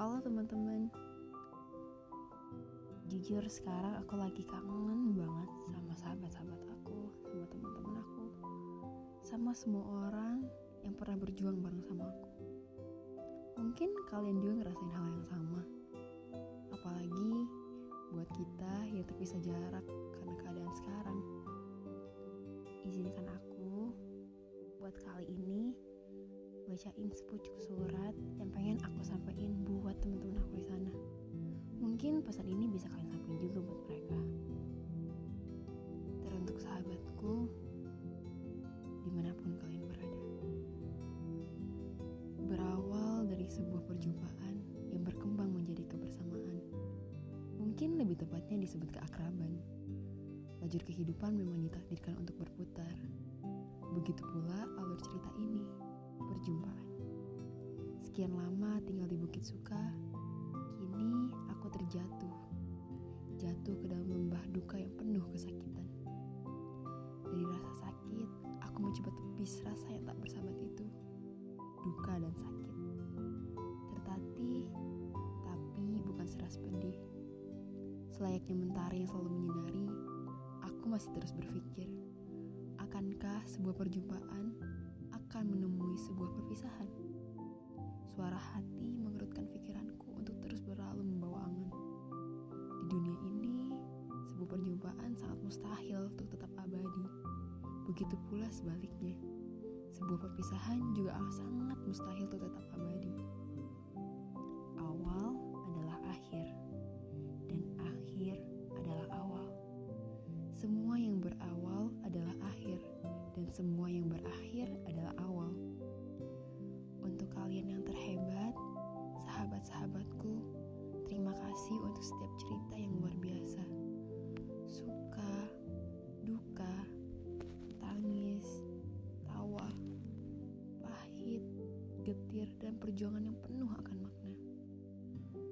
Halo teman-teman. Jujur sekarang aku lagi kangen banget sama sahabat-sahabat aku Sama teman-teman aku Sama semua orang yang pernah berjuang bareng sama aku. Mungkin kalian juga ngerasain hal yang sama. Apalagi buat kita yang terpisah jarak karena keadaan sekarang. Izinkan aku buat kali ini bacain sepucuk surat yang pengen aku sampaikan buat Mungkin pesan ini bisa kalian sampaikan juga buat mereka. Teruntuk sahabatku, di mana pun kalian berada. Berawal dari sebuah perjumpaan yang berkembang menjadi kebersamaan. Mungkin lebih tepatnya disebut keakraban. Lajur kehidupan memang ditakdirkan untuk berputar. Begitu pula alur cerita ini perjumpaan. Sekian lama tinggal di Bukit Suka, duka yang penuh kesakitan. Dari rasa sakit, aku mencoba tepis rasa yang tak bersahabat itu. Duka dan sakit. Tertatih, tapi bukan seras pedih. Selayaknya mentari yang selalu menyinari, aku masih terus berpikir, akankah sebuah perjumpaan akan menemui sebuah perpisahan. Suara hati mengerutkan Begitu pula sebaliknya, sebuah perpisahan juga sangat mustahil untuk tetap abadi. Awal adalah akhir, dan akhir adalah awal. Semua yang berawal adalah akhir, dan semua yang berakhir adalah awal. Untuk kalian yang terhebat, sahabat-sahabatku, terima kasih untuk setiap cerita getir, dan perjuangan yang penuh akan makna.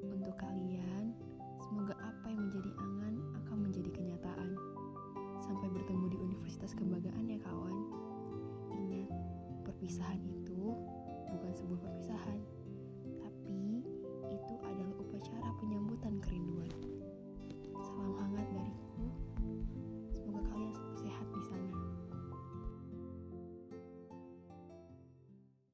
Untuk kalian, semoga apa yang menjadi angan akan menjadi kenyataan. Sampai bertemu di Universitas Kebanggaan ya kawan. Ingat, perpisahan itu